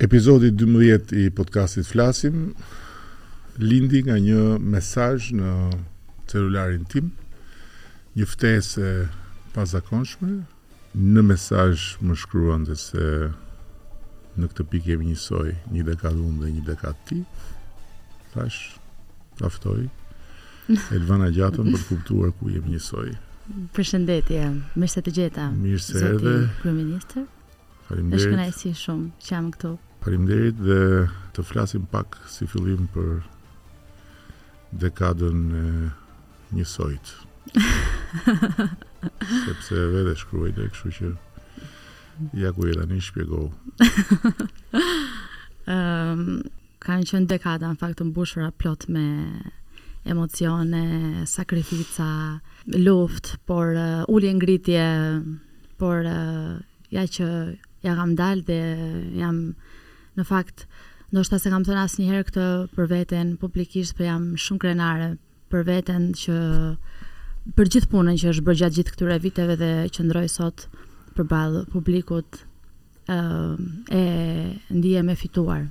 Epizodi 12 i podcastit Flasim lindi nga një mesazh në celularin tim, një ftesë e pazakonshme Në mesazh më shkruante se në këtë pikë jemi njësoj, një dekadë unë dhe një dekadë ti. Thash, ta ftoj Elvana Gjatën për të kuptuar ku jemi njësoj. Përshëndetje, mirë se të gjeta. Mirë se erdhe. Kryeministër. Faleminderit. Është kënaqësi shumë që jam këtu. Faleminderit dhe të flasim pak si fillim për dekadën e njësojt. Sepse vetë e shkruajte, kështu që ja ku je tani shpjegohu. um, kanë qënë dekada në fakt të mbushura plot me emocione, sakrifica, luftë, por uh, ulje ngritje, por uh, ja që ja kam dalë dhe jam në fakt ndoshta se kam thënë asnjëherë këtë për veten publikisht, po jam shumë krenare për veten që për gjithë punën që është bërë gjatë gjithë këtyre viteve dhe qëndroj sot përballë publikut ë e ndihem e fituar.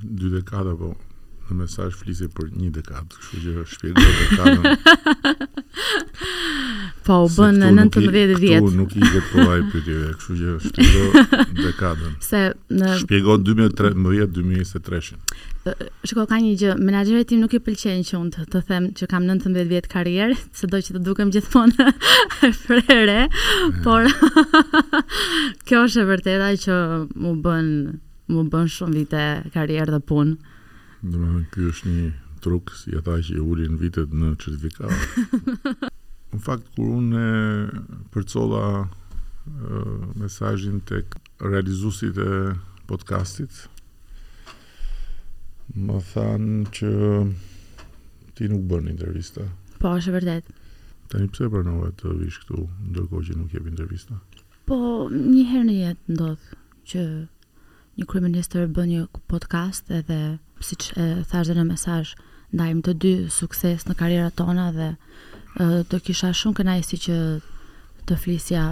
Dy dekada po në mesazh flisje për një dekadë, kështu që shpjegoj dekadën. po u bënë 19 vjet. Këtu nuk i ke po ato pyetje, kështu që shpjegoj dekadën. Se na shpjego 2013-2023. Shiko, ka një gjë, menaxherit tim nuk i pëlqen që unë të, të them që kam 19 vjet karrierë, se do që të dukem gjithmonë e re, re, mm. por kjo është e vërteta që m'u bënë m'u bënë shumë vite karrierë dhe punë. Domethënë ky është një truk si ata që ulin vitet në certifikatë. në fakt kur unë përcolla mesazhin tek realizuesit e podcastit më thanë që ti nuk bën intervista. Po, është e vërtetë. Tani pse e pranove të vish këtu ndërkohë që nuk jep intervista? Po, një herë në jetë ndodh që një kryeministër bën një podcast edhe siç e thash dhe në mesazh, ndajmë të dy sukses në karrierat tona dhe Do kisha shumë kënaqësi që të flisja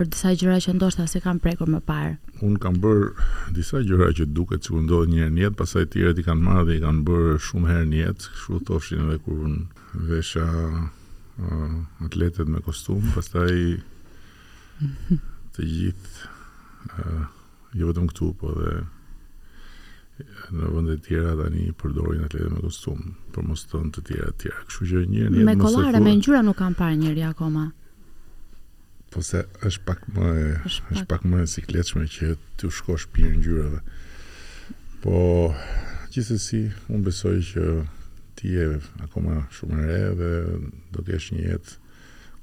për disa gjëra që ndoshta se kam prekur më parë. Unë kam bërë disa gjëra që duket sikur ndodhin një herë në jetë, pastaj të tjerët i kanë marrë dhe i kanë bërë shumë herë në jetë, kështu thoshin edhe kur unë vesha uh, atletet me kostum, pastaj të gjithë uh, jo vetëm këtu, po edhe në vende të tjera tani përdorin atletë me kostum, për mos të thënë të tjera të tjera. Kështu që një njeri me kollare me ngjyra nuk kam parë njeri akoma. Po se është pak më e, është pak, pak më e sikletshme që të shkosh për ngjyrave. Po gjithsesi un besoj që ti je akoma shumë e re dhe do të kesh një jetë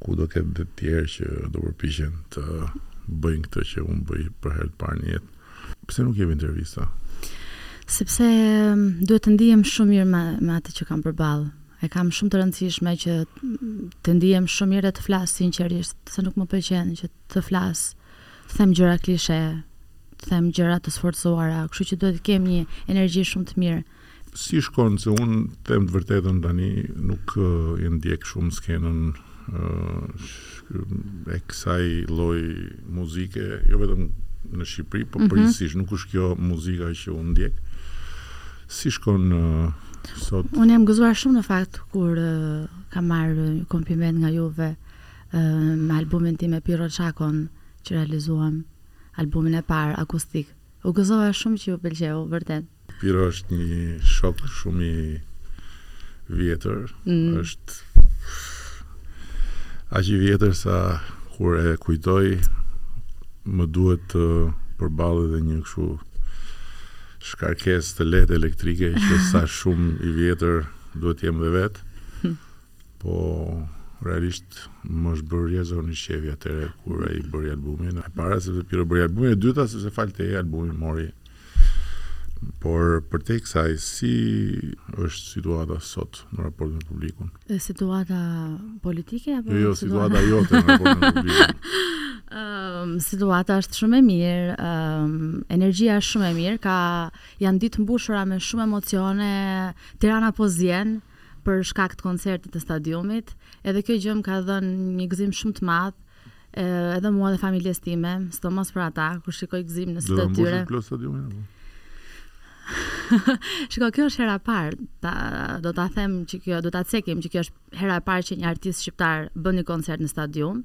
Ku do ketë dhe të tjerë që do përpiqen të bëjnë këtë që unë bëj për herë të parë në jetë. Pse nuk jep intervista? Sepse duhet të ndihem shumë mirë me, me atë që kam përballë. E kam shumë të rëndësishme që të ndihem shumë mirë dhe të flas sinqerisht, se nuk më pëlqen që të flas, të them gjëra klishe, të them gjëra të sforcuara, kështu që duhet të kem një energji shumë të mirë. Si shkon se un them të vërtetën tani nuk e ndjek shumë skenën e kësaj lloj muzike, jo vetëm në Shqipëri, po mm -hmm. përgjithsisht nuk është kjo muzika që unë ndjek. Si shkon uh, sot? Unë jam gëzuar shumë në fakt kur uh, kam marrë një kompliment nga juve uh, me albumin tim me Pirro Çakon që realizuam albumin e parë akustik U gëzova shumë që ju pëlqeu, vërtet. Pirro është një shok shumë i vjetër, është aq i vjetër sa kur e kujtoj më duhet të përball edhe një kështu shkarkesë të lehtë elektrike që sa shumë i vjetër duhet të jem dhe vetë. Po realisht më është bërë shumë qejfi atëherë kur ai bëri albumin. E para sepse Pirro bëri albumin, e dyta sepse fal te albumi mori. Por përtej kësaj, si është situata sot në raport me publikun? E situata politike? Apo jo, jo, situata, situata jote në raport me publikun. Um, situata është shumë e mirë, um, energjia është shumë e mirë, ka janë ditë mbushura me shumë emocione, Tirana po zien, për shkak të koncertit te stadiumi. Edhe kjo gjë më ka dhënë një gëzim shumë të madh edhe mua dhe familjes time, sidomos për ata, kur shikoj gëzimin në sytë të tyre. Do ta mbushësh plot stadiumin apo? Shiko, kjo është hera e parë, ta, do ta them që kjo, do ta cekim që kjo është hera e parë që një artist shqiptar bën një koncert në stadium.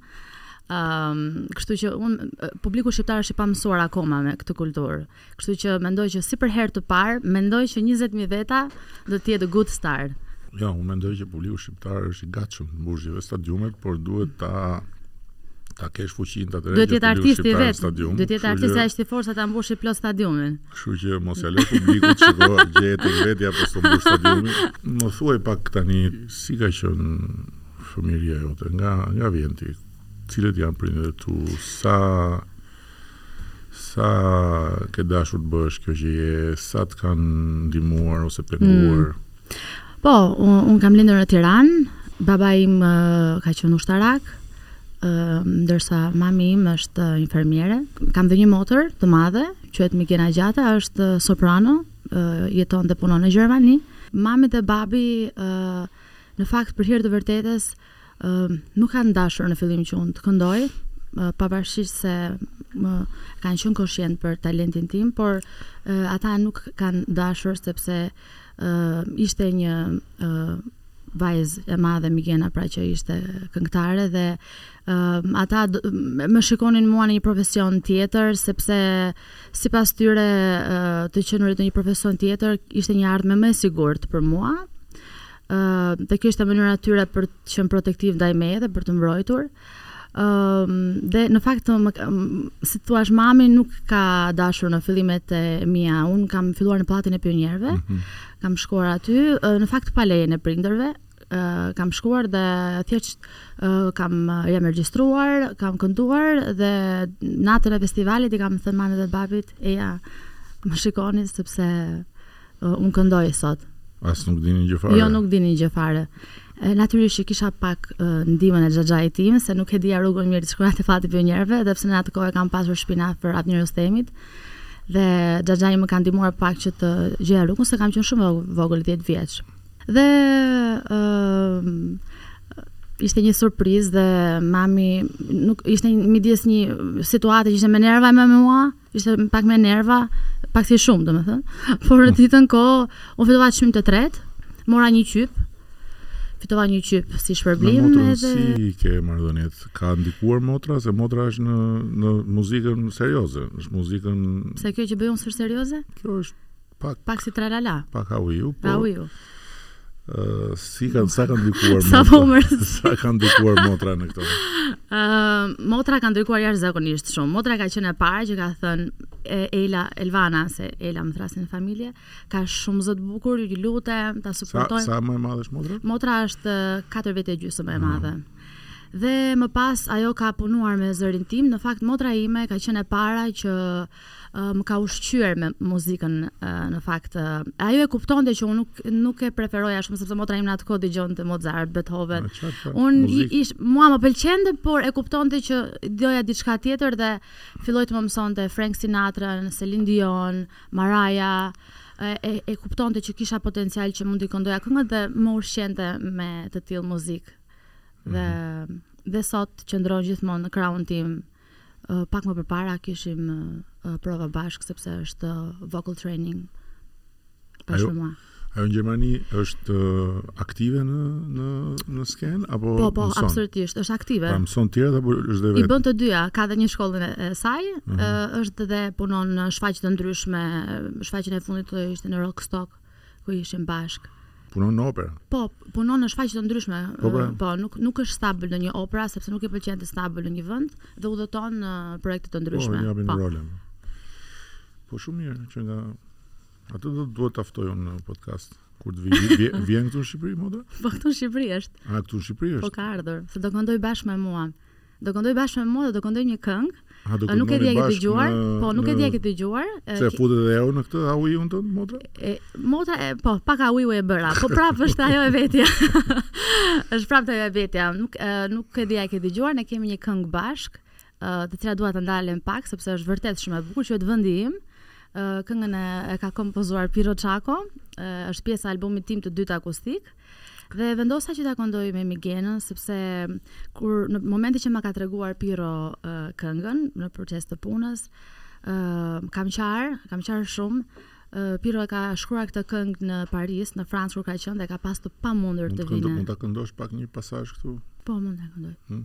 Ëm, um, kështu që un publiku shqiptar është i pamësuar akoma me këtë kulturë. Kështu që mendoj që si për herë të parë, mendoj që 20 mijë veta do të jetë good start. Jo, unë mendoj që publiku shqiptar është i gatshëm të mbushë dhe stadiumet, por duhet ta ta kesh fuqinë ta drejtë. Duhet të jetë artisti vetë. Stadium, duhet të jetë artisti aq i fortë sa ta mbushë plot stadiumin. Kështu që mos ia lër publikut që do gjetë vetja për të mbushur stadiumin. Më thuaj pak tani si ka qenë fëmijëria jote, nga nga vjen ti? Cilët janë prindërit e tu? Sa Sa ke dashur të bësh kjo që je, sa të kanë ndihmuar ose penguar? Mm. Po, unë un kam lindur në Tiranë. Babai im uh, ka qenë ushtarak, uh, ndërsa mami im është infermiere. Kam dhe një motër të madhe, quhet Migena Gjata, është soprano, uh, jeton dhe punon në Gjermani. Mami dhe babi uh, në fakt për hir të vërtetës uh, nuk kanë dashur në fillim që unë të këndoj, pavarësisht se e kanë qenë koshient për talentin tim, por ata nuk kanë dashur sepse ishte një vajzë e madhe Migena pra që ishte këngëtare dhe uh, ata më shikonin mua në një profesion tjetër sepse sipas tyre uh, të qenurit në një profesion tjetër ishte një ardhme më e sigurt për mua ë dhe kjo ishte mënyra e tyre për të qenë protektiv ndaj meje dhe për të më mbrojtur. ë dhe në fakt më, siç thua, mami nuk ka dashur në fillimet e mia. Un kam filluar në pallatin e pionierëve. Mm -hmm. Kam shkuar aty, në fakt pa lejen e prindërve, uh, kam shkuar dhe thjesht uh, kam jam regjistruar, kam kënduar dhe natën e festivalit i kam thënë mamit dhe babit, eja, më shikoni sepse Unë këndoj sot. As nuk dinin gjë fare. Jo, nuk dinin gjë fare. Natyrisht që kisha pak ndihmën e xhaxhait tim, se nuk e dija rrugën mirë të shkoja te pallati i pionierëve, edhe pse në atë kohë kam pasur shpinë afër 21 Dhjetorit. Dhe xhaxhai më ka ndihmuar pak që të gjeja rrugën, se kam qenë shumë e vogël 10 vjeç. Dhe ë ishte një surprizë dhe mami nuk ishte midis një situate që ishte me nerva me mua, ishte pak me nerva, pak si shumë, domethënë. Por në të njëjtën kohë, unë fitova çmim të tretë, mora një qyp. Fitova një qyp si shpërblim edhe. Me motrën si i ke marrëdhëniet? Ka ndikuar motra se motra është në në muzikën serioze, është muzikën Pse kjo që bëj unë s'është serioze? Kjo është Pak. Pak si tralala. Pak au ju. Po, au ju. Uh, si ka sa ka ndikuar motra. Sa po mërë. Sa ka ndikuar motra në këto. Uh, motra ka ndikuar jashtëzakonisht shumë. Motra ka qenë e para që ka thënë e, Ela, Elvana, se Ela më thërrasin në familje, ka shumë zë të bukur, ju lutem, ta suportojmë. Sa, sa më e madhe është motra? Motra është 4 vjet e gjysmë më e madhe. Uh dhe më pas ajo ka punuar me zërin tim. Në fakt motra ime ka qenë e para që më ka ushqyer me muzikën në fakt ajo e kuptonte që unë nuk nuk e preferoja shumë sepse motra ime në atë kohë dëgjonte Mozart, Beethoven. Unë ish mua më pëlqente, por e kuptonte që doja diçka tjetër dhe filloi të më mësonte Frank Sinatra, Celine Dion, Mariah e, e, e kuptonte që kisha potencial që mund t'i këndoja këngët dhe më ushqente me të tillë muzikë. Dhe mm -hmm. dhe sot qëndron gjithmonë në krahun tim. Pak më përpara kishim prova bashkë sepse është vocal training bashkë me mua. Ajo në Gjermani është aktive në në në skenë apo Po, po, mëson? absolutisht, është aktive. Pra mëson të tjerët apo është dhe vetë? I bën të dyja, ka dhe një shkollën e saj, uh mhm. -huh. është dhe punon në shfaqje të ndryshme, shfaqjen e fundit ishte në Rostock. Ku ishim bashkë. Punon në opera? Po, punon në shfaqje të ndryshme. Po, pra. po nuk nuk është stabël në një opera sepse nuk i pëlqen të jetë stabël në një vend dhe udhëton në projekte të po, ndryshme. Po, japin po. role. Po shumë mirë që nga atë do të duhet ta ftoj unë në podcast. Kur të vijë, vjen këtu në Shqipëri motra? Po këtu në Shqipëri është. A këtu në Shqipëri është? Po ka ardhur, se do këndoj bashkë me mua. Do këndoj bashkë me mua dhe do këndoj një këngë. A do këndojë bashkë. Nuk e di a ke dëgjuar. Po, nuk e di a ke dëgjuar. Se e futet edhe ajo në këtë ha uji unë tonë, motra? E, motra, e, po, pak ha uji u e bëra. Po prapë është ajo e vetja. është prapë ajo e vetja. Nuk, e, nuk e di a ke dëgjuar, ne kemi një këngë bashkë, te e cila dua të ndalem pak, sepse është vërtet shumë e bukur, që është vendi im. Uh, këngën e, e ka kompozuar Pirro Çako, është pjesa e albumit tim të dytë akustik. Dhe vendosa që ta këndoj me Migenën sepse kur në momentin që ma ka treguar Pirro uh, këngën në proces të punës, uh, kam qarë, kam qarë shumë. Uh, Pirro e ka shkruar këtë këngë në Paris, në Francë kur ka qenë dhe ka pas të pamundur të vinte. Mund ta këndosh pak një pasazh këtu? Po, mund ta këndoj. Hmm?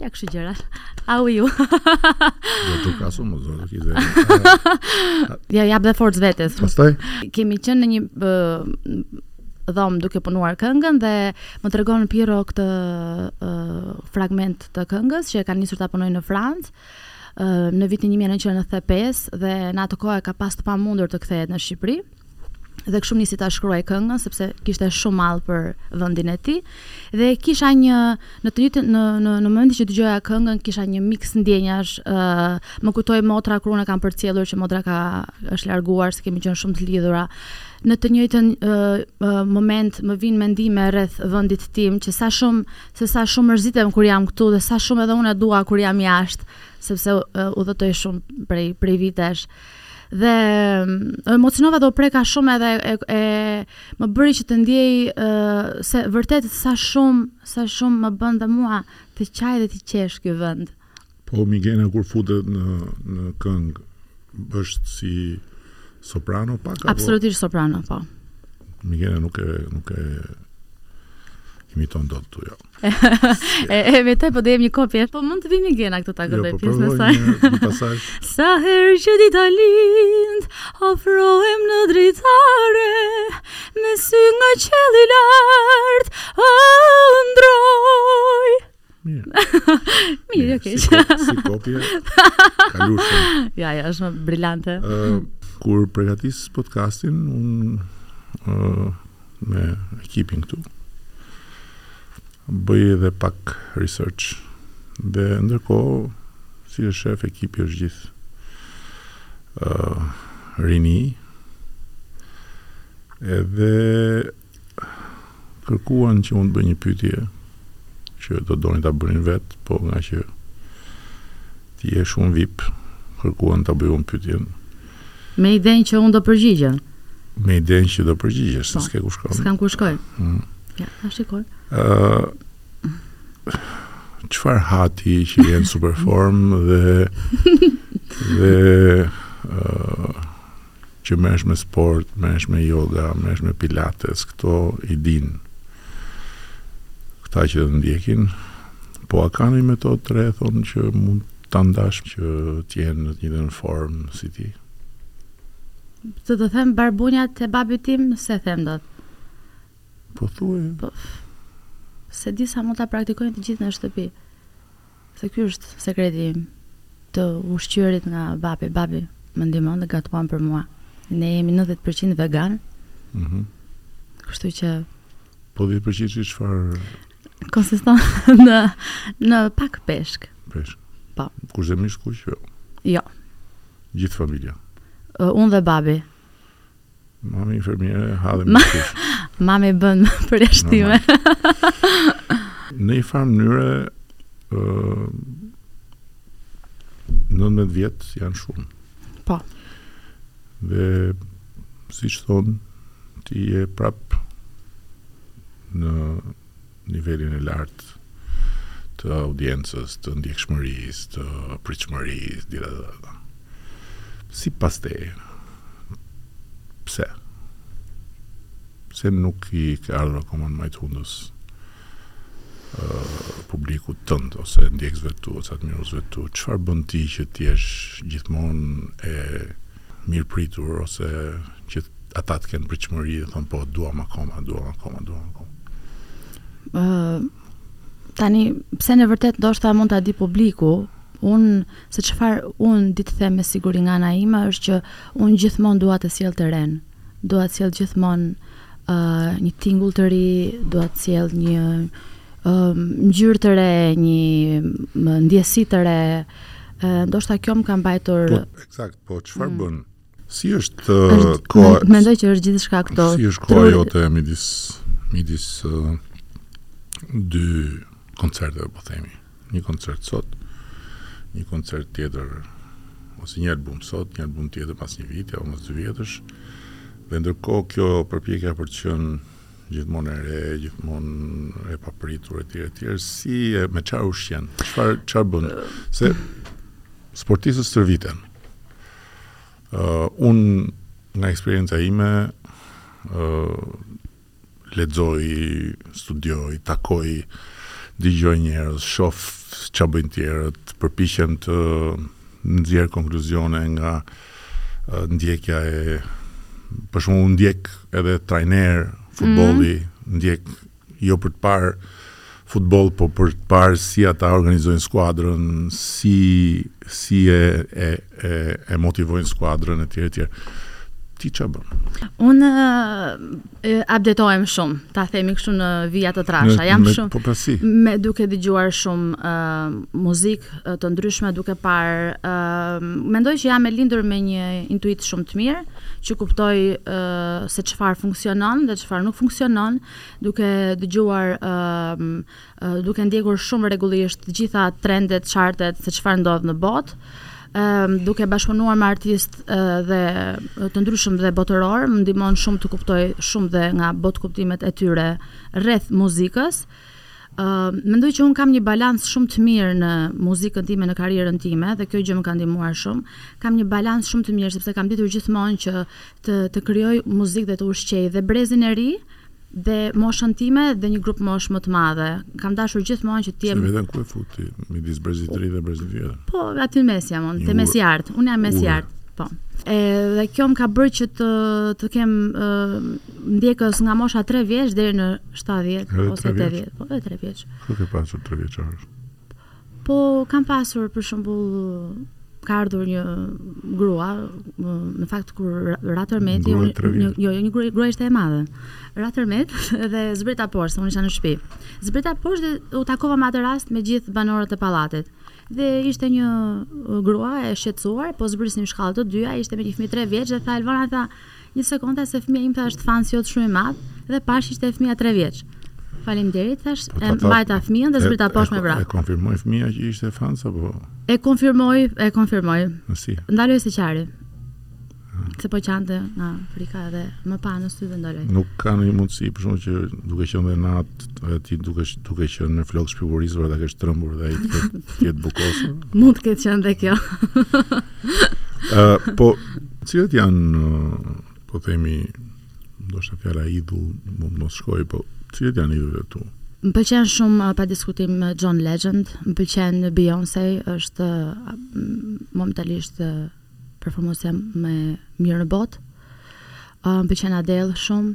Ja kështu gjëra. Au ju. Do të kasu më zonë ti dhe. Ia jap dhe forcë vetes. Pastaj kemi qenë në një dhomë duke punuar këngën dhe më tregon Pirro këtë uh, fragment të këngës që e ka nisur ta punojë në Francë në vitin 1995 dhe në atë kohë e ka pas të pamundur të kthehet në Shqipëri. dhe kështu nisi ta shkruaj këngën sepse kishte shumë mall për vendin e tij dhe kisha një në të njëjtën në në në momentin që dëgjoja këngën kisha një mix ndjenjash ë uh, m'u kujtua motra kur unë kam përcjellur që motra ka është larguar se kemi qenë shumë të lidhura në të njëjtën uh, uh, moment më vijnë mendime rreth vendit tim që sa shumë se sa shumë mërzitem kur jam këtu dhe sa shumë edhe unë e dua kur jam jashtë sepse uh, udhëtoj shumë prej prej vitesh Dhe emocionova dhe u preka shumë edhe e, e, e më bëri që të ndjej e, se vërtet sa shumë, sa shumë më bën dhe mua të qaj dhe të qesh ky vend. Po Migena kur futet në në këngë është si soprano pak apo? Absolutisht soprano, po. Migena nuk e nuk e imiton dot ti jo. e, e vërtetë po dhe një kopje Po mund të vini Gena këtu ta këndoj jo, po me saj pasaj Sa her që dita lind Afrohem në dritare Me sy nga qielli lart Ëndërroj Mirë, okej. Si, kop, si kopje. Kalushë. Ja, ja, është brillante. Uh, kur përgatis podcastin, un uh, me ekipin këtu. Bëj edhe pak research. Dhe ndërkohë, siç e sheh ekipi është gjithë uh, rini, edhe kërkuan që unë të bëj një pytje që do donin ta bënin vetë, po ngaqë ti je shumë vip, kërkuan ta bëj unë pytjen, Me idenë që unë do përgjigjem. Me idenë që do përgjigjesh, se po, s'ke ku shkon. S'kam ku shkoj. Mm. Ja, ta shikoj. Uh, çfarë ha ti që je në superformë dhe dhe uh, që merresh me sport, merresh me yoga, merresh me pilates, këto i dinë këta që të ndjekin, po a ka ndonjë metodë të re, thonë që mund Ta ndash që të jenë në të njëjtën formë si ti. Të të them barbunjat e babit tim, s'e them dot. Po thuaj. Po. S'e di sa mund ta praktikojnë të gjithë në shtëpi. Se ky është sekreti im të ushqyerit nga babi. Babi më ndihmon dhe gatuan për mua. Ne jemi 90% vegan. Mhm. Mm Kështu që po 10% çfarë Konsiston në në pak peshk. Peshk. Po. Kurse mish të kuq? Jo. jo. Gjithë familja. Uh, unë dhe babi. Mami infermiere ha dhe mish të kuq. Mami bën përjashtime. në një farë mënyre ë uh, 19 vjet janë shumë. Po. Dhe siç thonë ti je prap në nivelin e lartë të audiencës, të ndjekshmërisë, të pritshmërisë, e të tjera e të tjera. Sipas teje, pse? Pse nuk i ke ardhur akoma në majë të hundës publikut tënd, ose ndjekësve të tu, ose admiruesve të tu? Çfarë bën ti që të jesh gjithmonë e mirëpritur ose që ata të kenë pritshmëri dhe thonë po duam akoma, duam akoma, duam akoma. Ë uh, tani pse në vërtetë ndoshta mund ta di publiku, un se çfar un di të them me siguri nga ana ime është që un gjithmonë dua të sjell të renë. Dua të sjell gjithmonë ë uh, një tingull të ri, dua të sjell një ë uh, ngjyrë të re, një ndjesi të re. Ë uh, ndoshta kjo më ka mbajtur po, Saktë, po çfarë mm. bën? Si është koha? Mendoj që është gjithçka këto. Si është koha jote midis midis uh, dy koncerteve, po themi. Një koncert sot, një koncert tjetër ose një album sot, një album tjetër pas një viti apo pas dy vjetësh. Dhe ndërkohë kjo përpjekja për të qenë gjithmonë e re, gjithmonë e papritur etj etj, si e, me çfarë ushqehet? Çfarë çfarë bën? Se Sportistët stërviten. Unë nga eksperienca ime lexoj, studioj, takoj, dëgjoj njerëz, shof çfarë bëjnë tjerët, përpiqem të nxjerr konkluzione nga ndjekja e për shembull unë ndjek edhe trajnerë futbolli, mm -hmm. ndjek jo për të parë futboll, po për të parë si ata organizojnë skuadrën, si si e e e, e motivojnë skuadrën etj etj. Ti ça bën? Unë updatohem shumë, ta themi kështu në vija të trasha. Jam me, shumë po pra si? me duke dëgjuar shumë uh, muzikë të ndryshme, duke parë uh, mendoj që jam e lindur me një intuitë shumë të mirë. që kuptoj se çfarë funksionon dhe çfarë nuk funksionon, duke dëgjuar duke ndjekur shumë rregullisht të gjitha trendet, chartet se çfarë ndodh në botë duke bashkëpunuar me artistë dhe të ndryshëm dhe botërorë, më ndihmon shumë të kuptoj shumë dhe nga botëkuptimet e tyre rreth muzikës. mendoj që unë kam një balancë shumë të mirë në muzikën time, në karrierën time dhe kjo gjë më ka ndihmuar shumë. Kam një balancë shumë të mirë sepse kam ditur gjithmonë që të të krijoj muzikë dhe të ushqej dhe brezin e ri dhe moshën time dhe një grupmoshë më të madhe. Kam dashur gjithmonë që të jem. Veten ku e fut ti midis brezit të ri dhe brezit të vjetër. Po, aty në mes jam unë, te mesi i artë. Unë jam mesi i artë. Po. Edhe kjo më ka bërë që të të kem ndjekës nga mosha 3 vjeç deri në 70 Edhe ose 80, po edhe 3 vjeç. Ku ke pasur 3 vjeçar? Po kam pasur për shembull ka ardhur një grua, në fakt kur ra tërmeti, një, një, jo, një grua, grua ishte e madhe. Ra tërmet dhe zbrita poshtë, unë isha në shtëpi. Zbrita poshtë dhe u takova me atë rast me gjithë banorët e pallatit. Dhe ishte një grua e shqetësuar, po zbrisnim shkallët të dyja, ishte me një fëmijë 3 vjeç dhe tha Elvana tha, Një sekondë se fëmija im tha është fans jot shumë i madh dhe pashë ishte fëmija 3 vjeç. Faleminderit thashë, po, e mbajta fëmijën dhe zbrita poshtë me vrap. E konfirmoi fëmija që ishte fans apo? E konfirmoi, e konfirmoi. Si? Ndaloi se qari. Ah. Se po qante nga frika dhe më pa në sy dhe ndaloi. Nuk ka një mundësi për shkak që duke qenë dhe natë, edhe ti duke duke qenë me flokë shpupurisur ta kesh trembur dhe ai të jetë bukosur. Mund të ketë qenë dhe kjo. uh, po, cilët janë, uh, po themi, ndoshta fjala idhull, mund mos shkojë, po, cilët janë idhujt e tu? Më pëlqen shumë uh, pa diskutim uh, John Legend, më pëlqen Beyoncé, është uh, momentalisht uh, performuesja më mirë në botë. Uh, më pëlqen Adele shumë.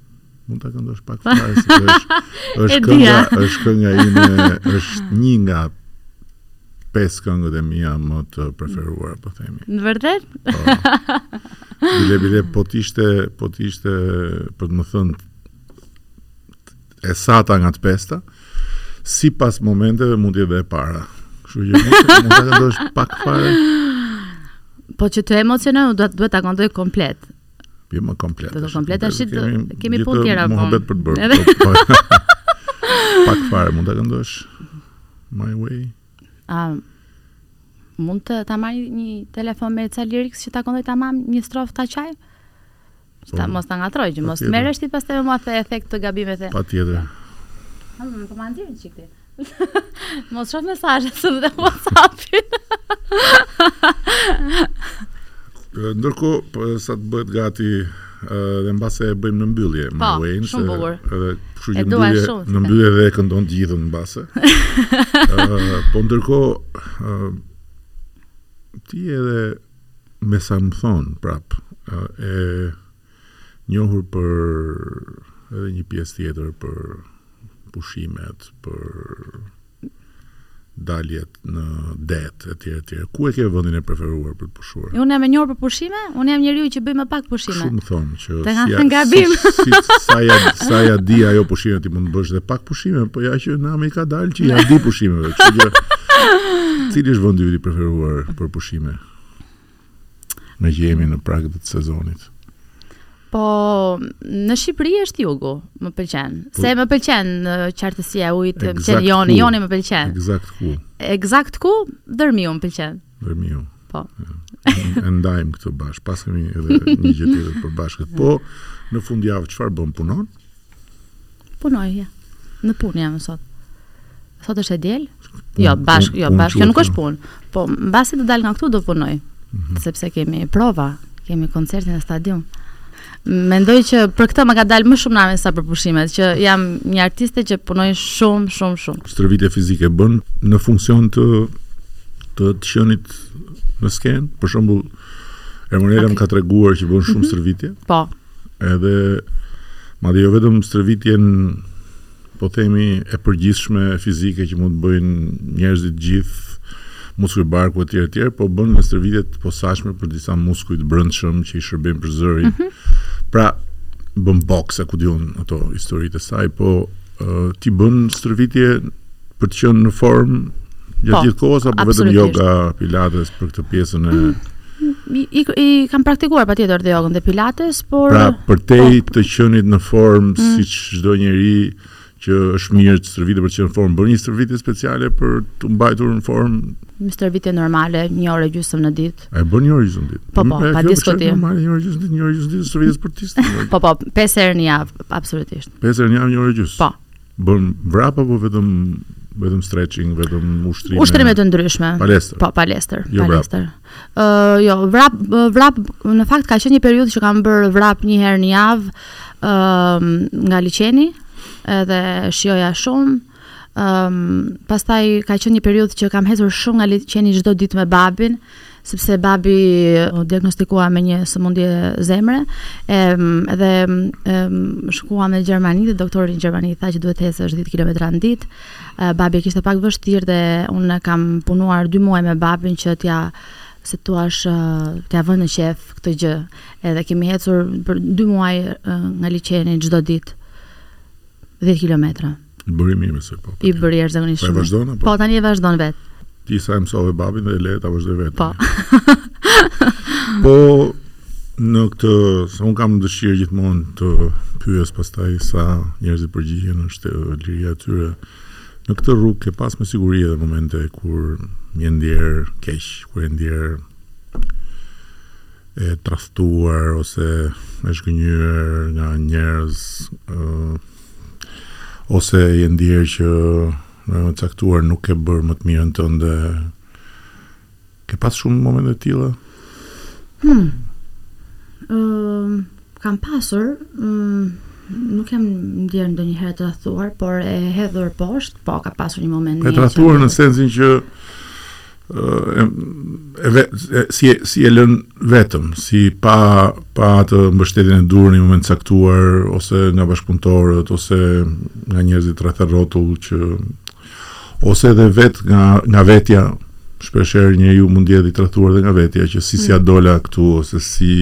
Mund ta këndosh pak fare se është është kënga, është kënga ime, është një nga pesë këngët e mia më të preferuara, po themi. Në vërtetë? Po. Bile bile po të ishte, po të ishte për të më thënë e sata nga të pesta, sipas momenteve mund të jetë e para. Kështu që mund të mund të pak fare. Po që të emocionoj, duhet duhet ta këndoj komplet. Jo më komplet. Do të komplet tash do kemi punë tjera vonë. Muhabet për të bërë. Edhe... Po, po. Pak fare mund ta këndosh. My way. A mund të ta marr një telefon me ca lyrics që ta këndoj tamam një strofë ta qaj? Po, ta mos ta ngatërroj, që mos merresh ti pastaj me thjeshtë të gabimeve. Patjetër. Ha, më komandir çik ti. Mos shoh mesazhet dhe WhatsApp-in. Ndërkohë, po, sa të bëhet gati dhe mbase e bëjmë në mbyllje po, My Way shumë bukur edhe kështu që mbyllje në mbyllje dhe e këndon të gjithën mbase po ndërkohë ti edhe me sa më thonë prapë e njohur për edhe një pjesë tjetër për pushimet, për daljet në det etj etj. Ku e ke vendin e preferuar për të pushuar? Unë jam e njohur për pushime, unë jam njeriu që bëj më pak pushime. Shumë thonë që të kanë thënë gabim. Si, si, sa ja sa ja di ajo pushime ti mund të bësh dhe pak pushime, po ja që nami të ka dalë që ja di pushimeve. Që, cili është vendi yt i preferuar për pushime? Meqë jemi në prag të sezonit. Po, në Shqipëri është jugu, më pëlqen. Po, Se më pëlqen qartësia e ujit, më pëlqen Joni, Joni më pëlqen. Ekzakt ku? Ekzakt ku? Dhërmiu më pëlqen. Dhërmiu. Po. Ja. E ndajmë këtë bashkë, paskemi edhe një gjë të përbashkët. Po, në fundjavë, çfarë bën, punon? Punoj, ja. Në punë jam sot. Sot është e diel? Jo, bashkë, jo, bashkë, kjo nuk është punë. Po, mbasi të dal nga këtu do punoj. Mhm. Sepse kemi prova, kemi koncertin në stadium. Mendoj që për këtë më ka dalë më shumë nami sa për pushimet, që jam një artiste që punoj shumë, shumë, shumë. Stërvitje fizike bën në funksion të të të qenit në skenë, për shembull, Ermonela më ka treguar që bën shumë mhm. stërvitje. Po. Edhe madje jo vetëm stërvitjen po themi e përgjithshme fizike që mund të bëjnë njerëzit gjithë muskuj barku etj etj, po bën dhe stërvitje të posaçme për disa muskuj të brendshëm që i shërbejnë për zërin. Mm -hmm. Pra bën boks a ku di unë ato historitë e saj, po Ti bën stërvitje për të qenë në formë gjatë po, gjithë kohës apo vetëm yoga, pilates për këtë pjesën e mm, I, i, i kam praktikuar patjetër dhe jogën dhe pilates, por... Pra, përtej po. të qenit në formë, mm. siç çdo njeri, që është mirë të stërvitet për të qenë në formë, bën një stërvitje speciale për t'u mbajtur në formë? Një stërvitje normale, një orë e gjysmë në ditë. A bën një orë e gjysmë në ditë? Po, po, pa diskutim. Një orë e gjysmë në ditë, një orë e gjysmë në ditë, stërvitje sportistë. Po, po, pesë herë në javë, absolutisht. Pesë herë në javë një orë e gjys. Po. Bën vrap apo vetëm vetëm stretching, vetëm ushtrime. Ushtrime të ndryshme. Palestër. Po, palestër, jo palestër. Ë, uh, jo, vrap vrap në fakt ka qenë një periudhë që kam bërë vrap një herë në javë, ë, uh, nga liqeni, edhe e shijoja shumë. Ëm, pastaj ka qenë një periudhë që kam ecur shumë nga liqeni çdo ditë me babin, sepse babi u diagnostikua me një sëmundje zemre, e, edhe e, shkuam në Gjermani te doktori në Gjermani tha që duhet të ecësh 10 kilometra në ditë. Babi e kishte pak vështirë dhe unë kam punuar 2 muaj me babin që t'ja se tu ash t'ia vë në qejf këtë gjë. Edhe kemi ecur për 2 muaj nga liqeni çdo ditë. 10 kilometra. I bëri mirë se po. I bëri jashtëzakonisht shumë. Po vazhdon apo? Po tani e vazhdon vet. Ti sa e mësove babin dhe e le ta vazhdojë vetë. Po. po në këtë, se unë kam dëshirë gjithmonë të pyes pastaj sa njerëzit përgjigjen është liria e tyre. Në këtë rrugë ke pas me siguri edhe momente kur je ndjerë keq, kur je ndjerë e tradhtuar ose e zhgënjyer nga njerëz ë ose je ndjerë që në një moment caktuar nuk ke bërë më të mirën tënde. Ke pas shumë momente të tilla? Hmm. Ë Kam pasur, nuk jam ndjerë ndonjëherë e tradhtuar, por e hedhur poshtë, po ka pasur një moment. E tradhtuar në sensin që si si e lënë vetëm, si pa pa atë mbështetjen e duhur në një moment të caktuar ose nga bashkëpunëtorët ose nga njerëzit rreth rrotull që Ose edhe vet nga nga vetja, shpesh herë njeriu mund të jetë i tradhtuar edhe nga vetja që si s'ia mm. dola këtu ose si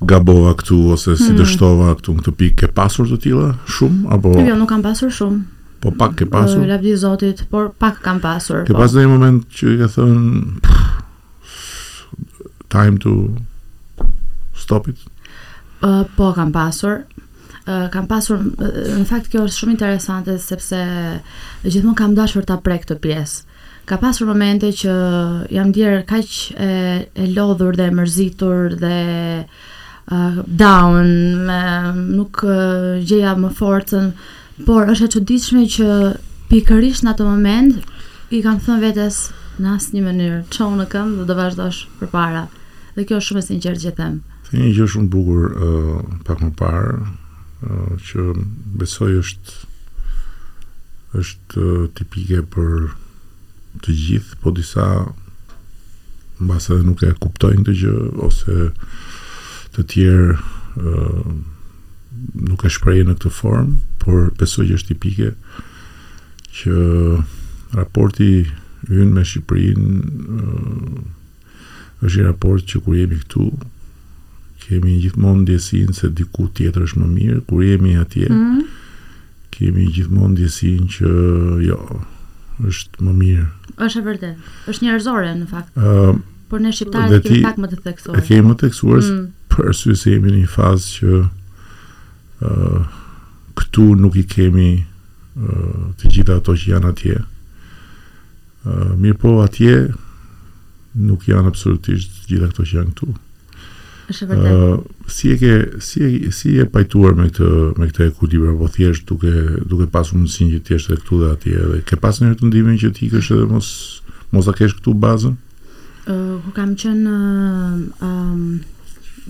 gabova këtu ose si mm. dështova këtu në këtë pikë ke pasur të tilla shumë apo Jo, nuk kam pasur shumë. Po pak ke pasur. Lavdi Zotit, por pak kam pasur. Ke po. pasur një moment që i ke thënë time to stop it. Uh, po kam pasur, Kam pasur, në fakt kjo është shumë interesante sepse gjithmonë kam dashur ta prek këtë pjesë. Ka pasur momente që jam ndjerë kaq e, e lodhur dhe e mërzitur dhe uh, down, me, nuk uh, gjeja më forcën, por është e çuditshme që pikërisht në atë moment i kam thënë vetes në asnjë mënyrë, çohu në këmbë dhe do vazhdosh përpara. Dhe kjo është shumë e sinqertë që them. The një gjë shumë të bukur pak më parë që besoj është është tipike për të gjithë, po disa mbase edhe nuk e kuptojnë këtë gjë ose të tjerë uh, nuk e shprehin në këtë formë, por besoj që është tipike që raporti ynë me Shqipërinë uh, Është një raport që kur jemi këtu kemi gjithmonë ndjesinë se diku tjetër është më mirë, kur jemi atje mm. kemi gjithmonë ndjesinë që jo, është më mirë. Është e vërtet. Është njerëzore në fakt. Ë, uh, por ne shqiptarët kemi pak më të theksuar. E kemi më të theksuar mm. për arsye se jemi në një fazë që ë uh, këtu nuk i kemi uh, të gjitha ato që janë atje. Mirëpo atje nuk janë absolutisht të gjitha këto që janë këtu. Është vërtet. Si e ke si e si je pajtuar me këtë me këtë ekuilibër apo thjesht duke duke pasur mundësinë që të jesh edhe këtu dhe atje edhe ke pas ndonjë tundim që të ikësh edhe mos mos ta kesh këtu bazën? Ëh, uh, kur kam qenë uh, um,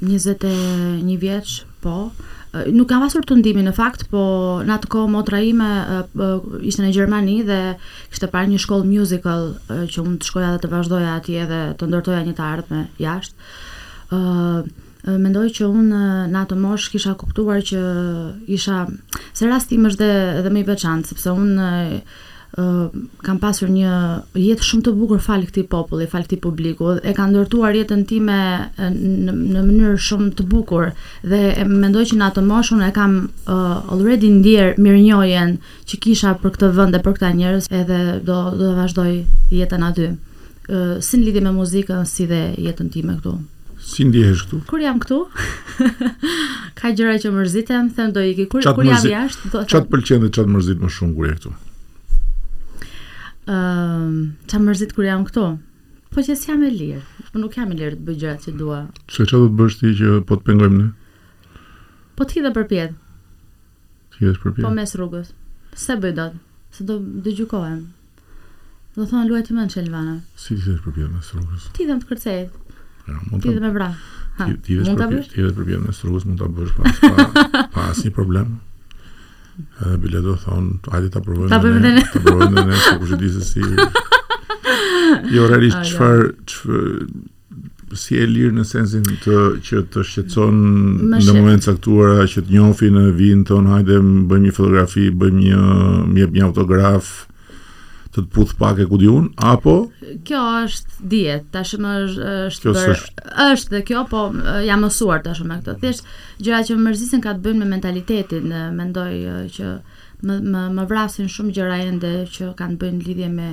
21 vjeç, Po, nuk kam pasur tundimin në fakt, po në atë kohë motra ime ishte në Gjermani dhe kishte parë një shkollë musical që unë të shkoja dhe të vazhdoja atje dhe të ndërtoja një të ardhme jashtë. ë Mendoj që unë në atë moshë kisha kuptuar që isha se rasti im është dhe dhe më i veçantë, sepse unë Kam pasur një jetë shumë të bukur falë këtij populli, falë këtij publiku. E kam ndërtuar jetën time në në mënyrë shumë të bukur dhe mendoj që në atë moshë unë e kam already ndier mirënjohjen që kisha për këtë vend e për këta njerëz edhe do do ta vazhdoj jetën aty. Si në lidhje me muzikën si dhe jetën time këtu. Si ndjehesh këtu? Kur jam këtu, ka gjëra që mërzitem, them do iki. Kur, kur jam jashtë, do them. Ça të pëlqen dhe ça të mërzit më shumë kur je këtu? Ëm, uh, ça më mërzit kur jam këtu? Po që s'jam e lirë. Po nuk jam e lirë të bëj gjërat që dua. Pse çfarë do të bësh ti që po të pengojmë ne? Po të hidhem përpjetë. Të hidhesh përpjetë. Po mes rrugës. S'e bëj dot. Se do do gjykohem. Do thonë luajti mendsh Elvana. Si të hidhesh përpjetë mes rrugës? Të hidhem, të kërcej. Të hidhem me vrap. Ha. Mund ta bësh? Të hidhesh përpjetë mes rrugës mund ta bësh pa asnjë pa asnjë problem. Edhe bile do thonë, hajde ta provojmë. Ta bëjmë ne. Ta provojmë ne, kush e di se si. Jo realisht çfarë si e lirë në sensin të që të shqetëson në shqet... momente të caktuara që të njohin vijnë thonë hajde bëjmë një fotografi bëjmë një më jep një autograf të të puth pak e ku di unë apo kjo është diet tashmë është është kjo bër... është... është dhe kjo po jam mësuar tashmë me këtë thjesht gjëra që më mërzisin ka të bëjnë me mentalitetin mendoj që Më më më vrasin shumë gjëra ende që kanë të bëjnë lidhje me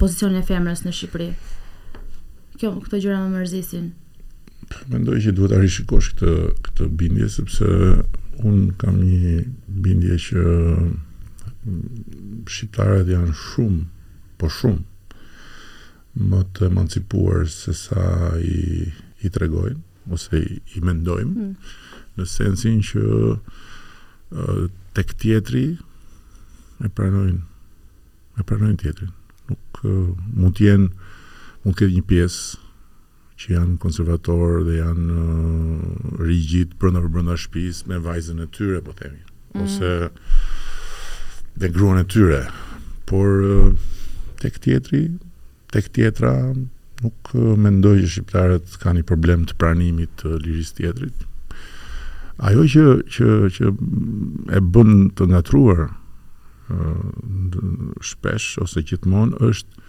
pozicionin e femrës në Shqipëri. Kjo këto gjëra më mërzisin. Mendoj që duhet ta rishikosh këtë këtë bindje sepse unë kam një bindje që shqiptarët janë shumë, po shumë më të emancipuar se sa i i tregojnë. ose i mendojmë, mm. në sensin që tek tjetri e pranojnë, e pranojnë tjetrin. Nuk mund të jenë, mund të ketë një pjesë që janë konservatorë dhe janë uh, rigjidë brenda për brenda shtëpisë me vajzën e tyre, po themi, mm. ose dhe gruan e tyre. Por uh, tek tjetri Tek tjetra, nuk mendoj që shqiptarët kanë një problem të pranimit të lirisë tjetrit. Ajo që që që e bën të ngatruar shpesh ose gjithmonë është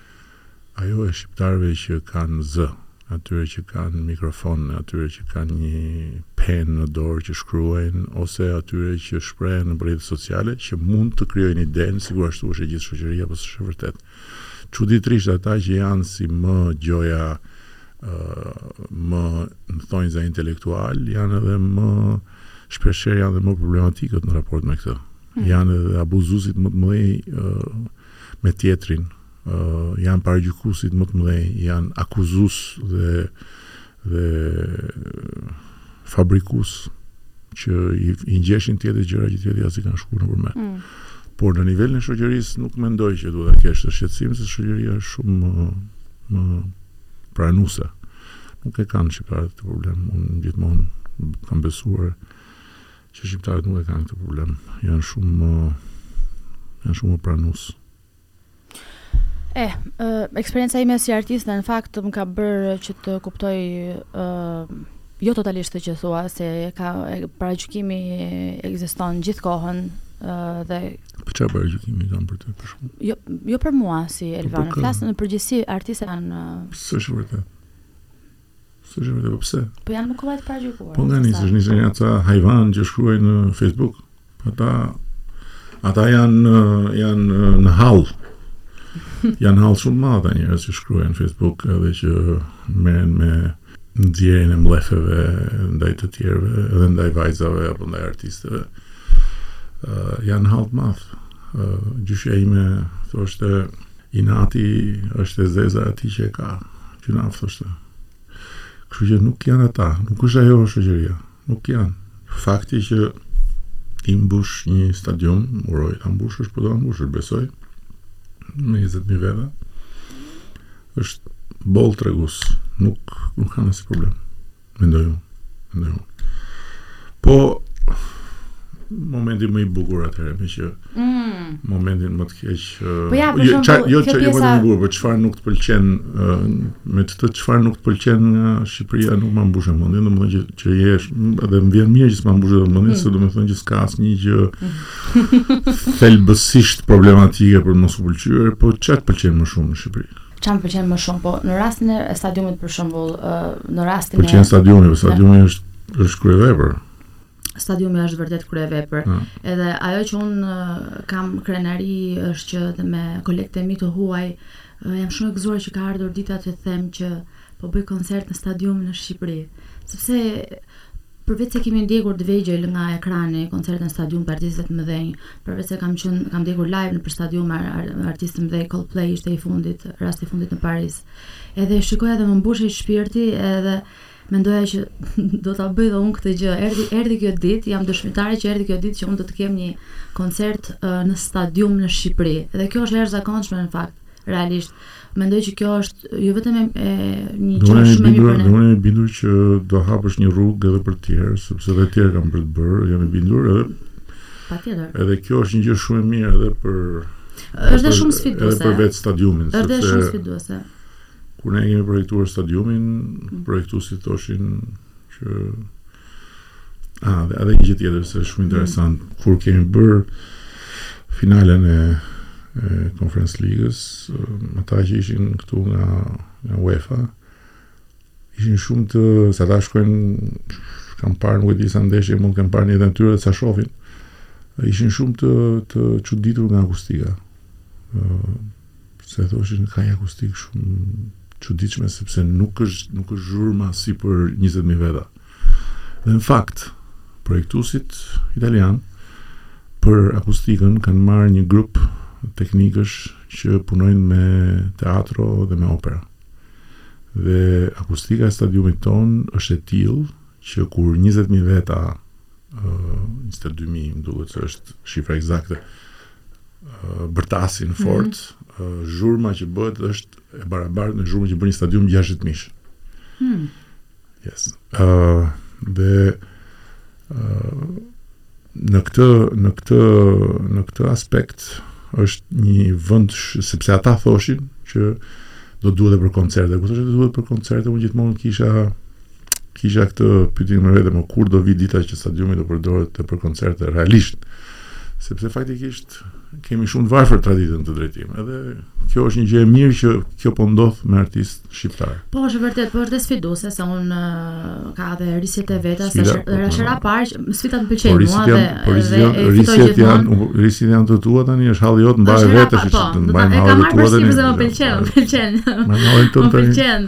ajo e shqiptarëve që kanë zë, atyre që kanë mikrofon, atyre që kanë një penë në dorë që shkruajnë ose atyre që shprehen në rrjetet sociale që mund të krijojnë idenë, sikur ashtu është e gjithë shoqëria, po s'është e vërtetë. Çuditërisht ata që janë si më gjoja më në thonjëza intelektualë janë edhe më shpeshherë janë edhe më problematikët në raport me këtë. Hmm. Janë edhe abuzuesit më të mëdhenj me tjetrin, janë paragjykuesit më të mëdhenj, janë akuzues dhe dhe fabrikues që i, i ngjeshin tjetrit gjëra që tjetrit as i kanë shkuar nëpër mend. Mm. Por në nivelin e shoqërisë nuk mendoj që duhet ta kesh këtë shqetësim se shoqëria është shumë më, më pranuese. Nuk e kanë shqiptarët këtë problem. Unë gjithmonë kam besuar që shqiptarët nuk e kanë këtë problem. Janë shumë më janë shumë më pranues. Eh, eksperienca ime si artiste në fakt më ka bërë që të kuptoj ë jo totalisht atë që thua se ka paragjykimi ekziston gjithë kohën ë dhe Po çfarë paragjykimi kanë për ty për shkak? Jo, jo për mua si po, Elvan, flas në përgjithësi artistët janë S'është vërtet. Thjesht me të po pse? Po janë më kollaj të paragjykuar. Po nga nisësh, nisesh nga ca hajvanë që shkruajnë në Facebook. Po ata ata janë janë në hall. janë në hall shumë të madh ata njerëz që shkruajnë në Facebook edhe që merren me nxjerrjen e mllefeve ndaj të tjerëve, edhe ndaj vajzave apo ndaj artistëve. Uh, janë në hall të madh. Uh, gjyshja ime thoshte Inati është e zeza e atij që e ka. Gjynaf thoshte. Kështu që nuk janë ata, nuk është ajo shoqëria. Nuk janë. Fakti që ti mbush një stadium, uroj ta mbushësh, po do ta mbushësh, besoj, me 20.000 veta, është boll tregues, nuk, nuk kanë asnjë problem. Mendoj unë. Mendoj unë. Po momenti më i bukur atëherë, me që mm. momentin më të keq. Po ja, për jo, shembull, jo, kjo jo, pjesa... Jo, bukur, për çfarë nuk të pëlqen, me të të çfarë nuk të pëlqen nga Shqipëria nuk ma mbushe mendjen, domethënë që që jesh dhe më vjen mirë që s'ma mbushe mendjen, mm. se domethënë që s'ka asnjë gjë mm. thelbësisht problematike për mos u pëlqyer, po ça të pëlqen më shumë në Shqipëri. Çfarë më pëlqen më shumë? Po në rastin e stadiumit për shembull, ë në rastin e Më pëlqen stadiumi, po stadiumi është është kryevepër. Stadiumi është vërtet kryevepër. Po. Edhe ajo që un kam krenari është që edhe me kolegët e mi të huaj jam shumë e gëzuar që ka ardhur dita që të them që po bëj koncert në stadium në Shqipëri, sepse Përveç se kemi ndjekur të vegjël nga ekrani koncerte në stadium të artistëve të mëdhenj, përveç se kam qenë kam ndjekur live nëpër stadiume artistë të mëdhenj, Coldplay ishte i fundit, rasti i fundit në Paris. Edhe e shikoja dhe më mbushej shpirti edhe mendoja që do ta bëj dhe unë këtë gjë. Erdhi erdhi kjo ditë, jam dëshmitare që erdhi kjo ditë që unë do të kem një koncert në stadium në Shqipëri. Dhe kjo është e jashtëzakonshme në fakt, realisht. Mendoj që kjo është jo vetëm e një gjë shumë e mirë për ne. Unë jam i bindur që do hapësh një rrugë edhe për të tjerë, sepse edhe të tjerë kanë për të bërë, jam i bindur edhe Patjetër. Edhe kjo është një gjë shumë e mirë edhe për Është dhe shumë sfiduese. Edhe për vetë stadiumin, sepse Është dhe shumë sfiduese. Kur ne kemi projektuar stadiumin, mm. projektuesit thoshin që Ah, dhe edhe një gjë tjetër se është shumë interesant. Mm. Kur kemi bër finalen e, e Conference Ligës, ata që ishin këtu nga nga UEFA ishin shumë të se ata shkojnë kanë parë nuk e di sa ndeshje mund të kem parë një të tyre sa shohin ishin shumë të të çuditur nga akustika. Ëh, Se thoshin ka një akustikë shumë të çuditshme sepse nuk është nuk është zhurma si për njëzet mijë veta. Dhe në fakt, projektuesit italianë për akustikën kanë marrë një grup teknikësh që punojnë me teatro dhe me opera. Dhe akustika e stadiumit tonë është e tillë që kur njëzet mijë veta, njëzet e dy mijë më duket se është shifra ekzakte, bërtasin mhm. fort, zhurma që bëhet është e barabartë me zhurmën që bën një stadium 60 mijësh. Hmm. Yes. Uh, dhe uh, në këtë në këtë në këtë aspekt është një vend sepse ata thoshin që do duhet për koncerte. Kur thoshin do duhet për koncerte, unë gjithmonë kisha Kisha këtë pyetje me vete, më kur do vijë dita që stadiumi do përdoret për koncerte realisht? Sepse faktikisht kemi shumë të varfër traditën në këtë drejtim. Edhe kjo është një gjë e mirë që kjo po ndodh me artist shqiptar. Po është vërtet, po është dhe sfiduese se un ka dhe risjet e veta, sa është po është hera po. parë që sfidat më pëlqejnë po, mua dhe po risjet janë, po risjet janë të tua tani, është halli jot mbaje vetë, është mbahet halli të tua. Kam marrë përsipër se më pëlqen, më pëlqen. Më pëlqen.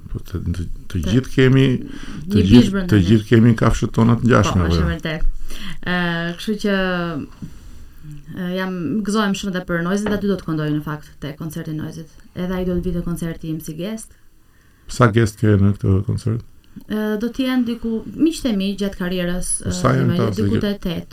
Po të, të, të gjithë kemi, të gjithë kemi kafshët tona të ngjashme. Po, është vërtet. Ë, kështu që jam gëzohem shumë edhe për Noizin, edhe aty do të këndoj në fakt te koncerti i Noizit. Edhe ai do të vijë te koncerti im si guest. Sa guest ke në këtë koncert? Ë, do të jenë diku miqtë e mi gjatë karrierës. Po, sa janë ta? Diku te 8.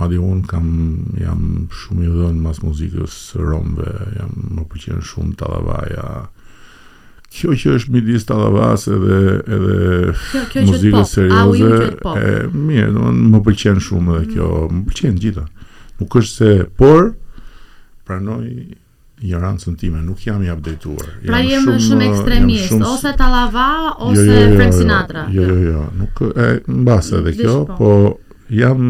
Madje unë kam jam shumë i dhënë mas muzikës së romëve, jam më pëlqen shumë tallavaja. Kjo që është midis tallavas edhe edhe muzikës serioze, e mirë, domethënë më pëlqen shumë edhe mm. kjo, më pëlqen të gjitha. Nuk është se por pranoj Injorancën time, nuk jam i updateuar. Pra je më shumë ekstremist, ose Tallava ose jo, jo, jo, Frank Sinatra. Jo, jo, jo, nuk e mbas edhe kjo, po. po jam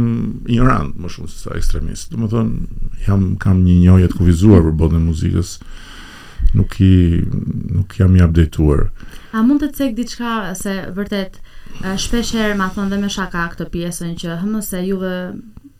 injorant më shumë se sa ekstremist. Domethënë, jam kam një njohje të kufizuar për botën e muzikës. Nuk i nuk jam i updateuar. A mund të cek diçka se vërtet shpesh herë ma thon dhe me shaka këtë pjesën që hëm se juve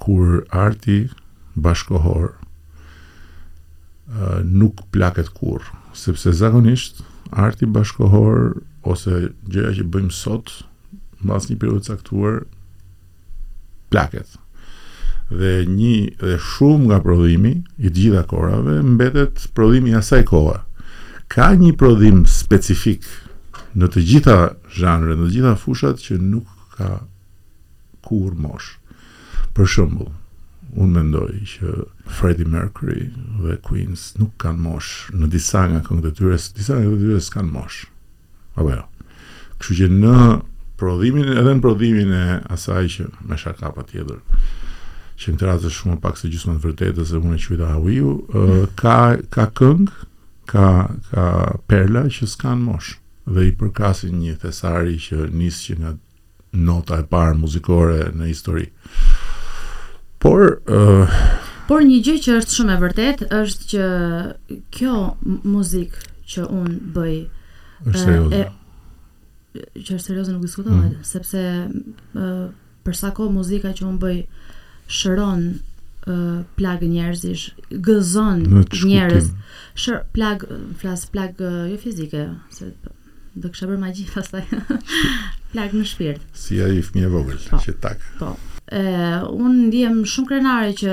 kur arti bashkëkohor nuk plaket kurrë, sepse zakonisht arti bashkëkohor ose gjërat që bëjmë sot mbas një periudhe të caktuar plaket. Dhe një dhe shumë nga prodhimi i të gjitha kohërave mbetet prodhimi i asaj kohe. Ka një prodhim specifik në të gjitha zhanret, në të gjitha fushat që nuk ka kurrë moshë. Për shembull, unë mendoj që Freddie Mercury dhe Queen nuk kanë moshë në disa nga këngët e tyre, disa nga këngët e tyre s'kanë moshë. Apo jo. Kështu që në prodhimin edhe në prodhimin e asaj që me shaka patjetër që në këtë rast është shumë më pak se gjysma e vërtetës se unë e quajta au iu, ka ka këng, ka ka perla që s'kan mosh dhe i përkasin një thesari që nis që nga nota e parë muzikore në histori. Por Por një gjë që është shumë e vërtetë është që kjo muzikë që un bëj është serioze. Që është serioze nuk diskutohet, mm. sepse ë për sa kohë muzika që un bëj shëron ë plagë njerëzish, gëzon njerëz. Shër plag, flas plag jo fizike, se Do kisha bërë magji pastaj. Plagë në shpirt. Si ai fëmijë i vogël, që tak. Po. E, unë ndihem shumë krenare që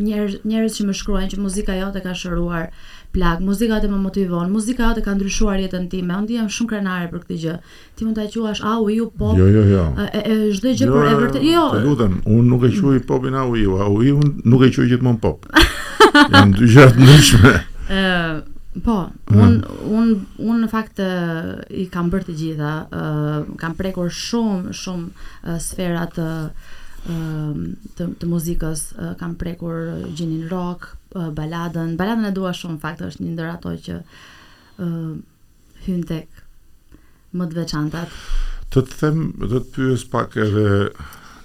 njerëz, njerëz që më shkruajnë që muzika jote ka shëruar plagë, muzika jote më motivon, muzika jote ka ndryshuar jetën time. Unë ndihem shumë krenare për këtë gjë. Ti mund ta quash au iu pop. Jo, jo, jo. E, e çdo gjë por e vërteta. Jo. Të lutem, unë nuk e quaj popin au iu, au iu nuk e quaj gjithmonë pop. Janë dy gjëra të ndryshme. Ëh, po, un un un në fakt i kam bërë të gjitha, ëh, kam prekur shumë shumë sfera të të të muzikës, kam prekur gjininë rock, baladën, baladën e dua shumë në fakt, është një ndër ato që ëh hyjnë tek më të veçantat. Do të të them, do të pyes pak edhe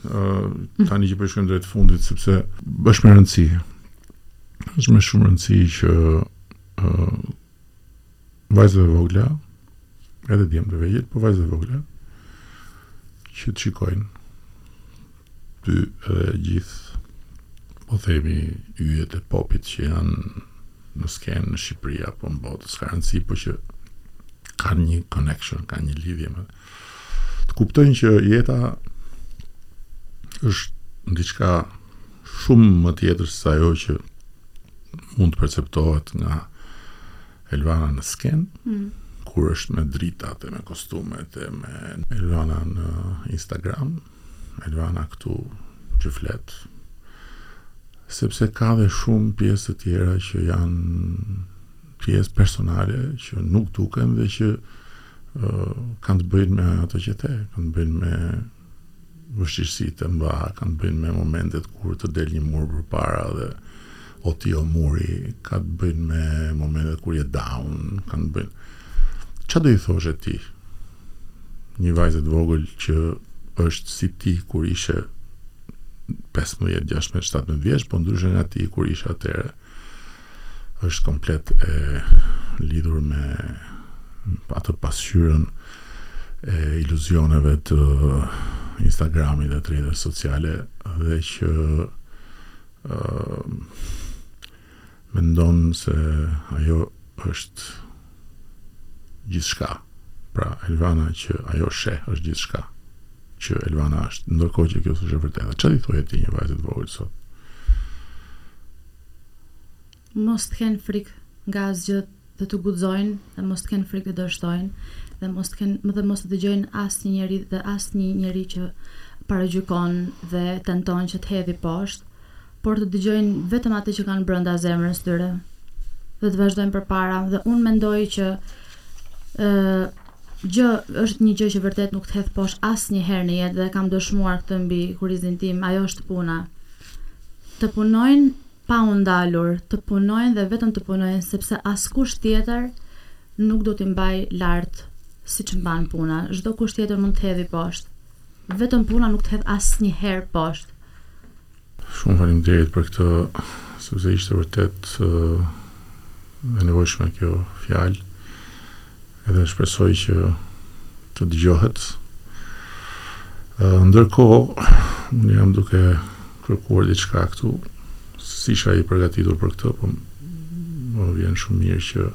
tani që po i shkojmë drejt fundit sepse është me rëndësi, është me shumë rëndësi që vajzat e vogla, edhe djemtë e vegjël, po vajzat e vogla që të shikojnë Ty edhe gjithë po themi yjet e popit që janë në skenë në Shqipëri apo në botë, s'ka rëndësi, po që kanë një connection, kanë një lidhje me të kuptojnë që jeta është diçka shumë më tjetër se ajo që mund të perceptohet nga Elvana në skenë, mm, kur është me dritat e me kostumet e me Elvana në Instagram, Elvana këtu që flet. Sepse ka dhe shumë pjesë të tjera që janë pjesë personale që nuk duken dhe që kanë të bëjnë me ato që the, kanë të bëjnë me vështirësi të mëdha, kanë të bëjnë me momentet kur të del një mur përpara dhe O ti o muri, ka të bëjnë me momentet kur je down, kanë të bëjnë. Ça do i thoshe ti? Një vajze të vogël që është si ti kur ishe 15, 16, 17 vjeç, po ndryshe nga ti kur ishe atëherë, është komplet e lidhur me atë pasqyrën e iluzioneve të Instagramit dhe të rrjeteve sociale dhe që mendon se ajo është gjithçka. Pra, Elvana që ajo sheh është gjithçka që Elvana është, ndërkohë që kjo s'është e vërteta. Ça do i thoje ti një vajze të vogël sot? mos të kenë frikë nga asgjë dhe të guxojnë dhe mos të kenë frikë të dështojnë dhe mos të kenë dhe mos të dëgjojnë asnjë njeri dhe asnjë njeri që paragjykon dhe tenton që të hedhi poshtë por të dëgjojnë vetëm atë që kanë brenda zemrës tyre dhe të vazhdojnë përpara dhe unë mendoj që një gjë është një gjë që vërtet nuk të hedh poshtë asnjëherë në jetë dhe e kam dëshmuar këtë mbi kurrizin tim ajo është puna të punojnë pa u ndalur të punojnë dhe vetëm të punojnë sepse askush tjetër nuk do t'i mbajë lart siç mban puna, çdo kush tjetër mund të hedhë poshtë, vetëm puna nuk të hedh asnjëherë poshtë. Shumë faleminderit për këtë sepse ishte vërtet e nevojshme kjo fjalë. Edhe shpresoj që të dëgjohet. Ndërkohë, unë jam duke kërkuar diçka këtu. S'isha i përgatitur për këtë, po më vjen shumë mirë që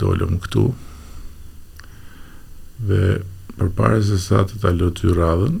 dolëm këtu. Dhe përpara se sa të ta lë ty radhën,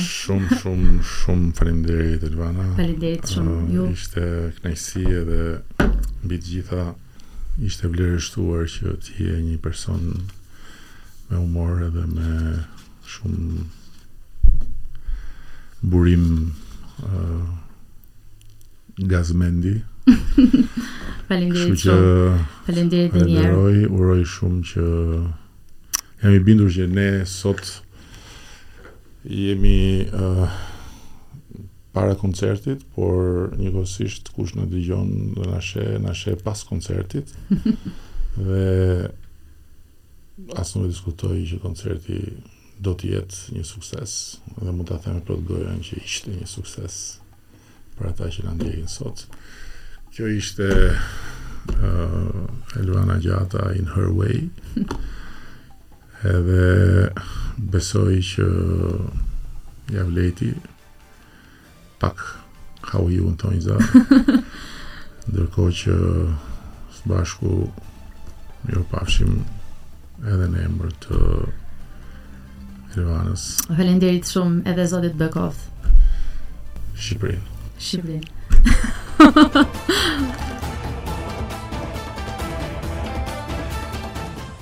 Shumë shumë shumë faleminderit Elvana. Faleminderit shumë uh, ju. Ishte kënaqësi edhe mbi të gjitha ishte vlerësuar që ti je një person me humor edhe me shumë burim uh, Gazmendi. Faleminderit shumë. Faleminderit edhe një herë. Uroj shumë që jam i bindur që ne sot jemi uh, para koncertit, por njëkohësisht kush na dëgjon dhe na sheh, na sheh pas koncertit. dhe as nuk e diskutoj që koncerti do të jetë një sukses dhe mund ta them me plot gojën që ishte një sukses. Për ata që na ndjekin sot, kjo ishte uh, Elvana Gjata in her way. Edhe besoj që ja vlejti pak how you në thonjëza. Ndërkohë që së bashku mirupafshim edhe në emër të Elvanës. Faleminderit shumë edhe Zoti e bekoftë Shqipërinë. Shqipërinë.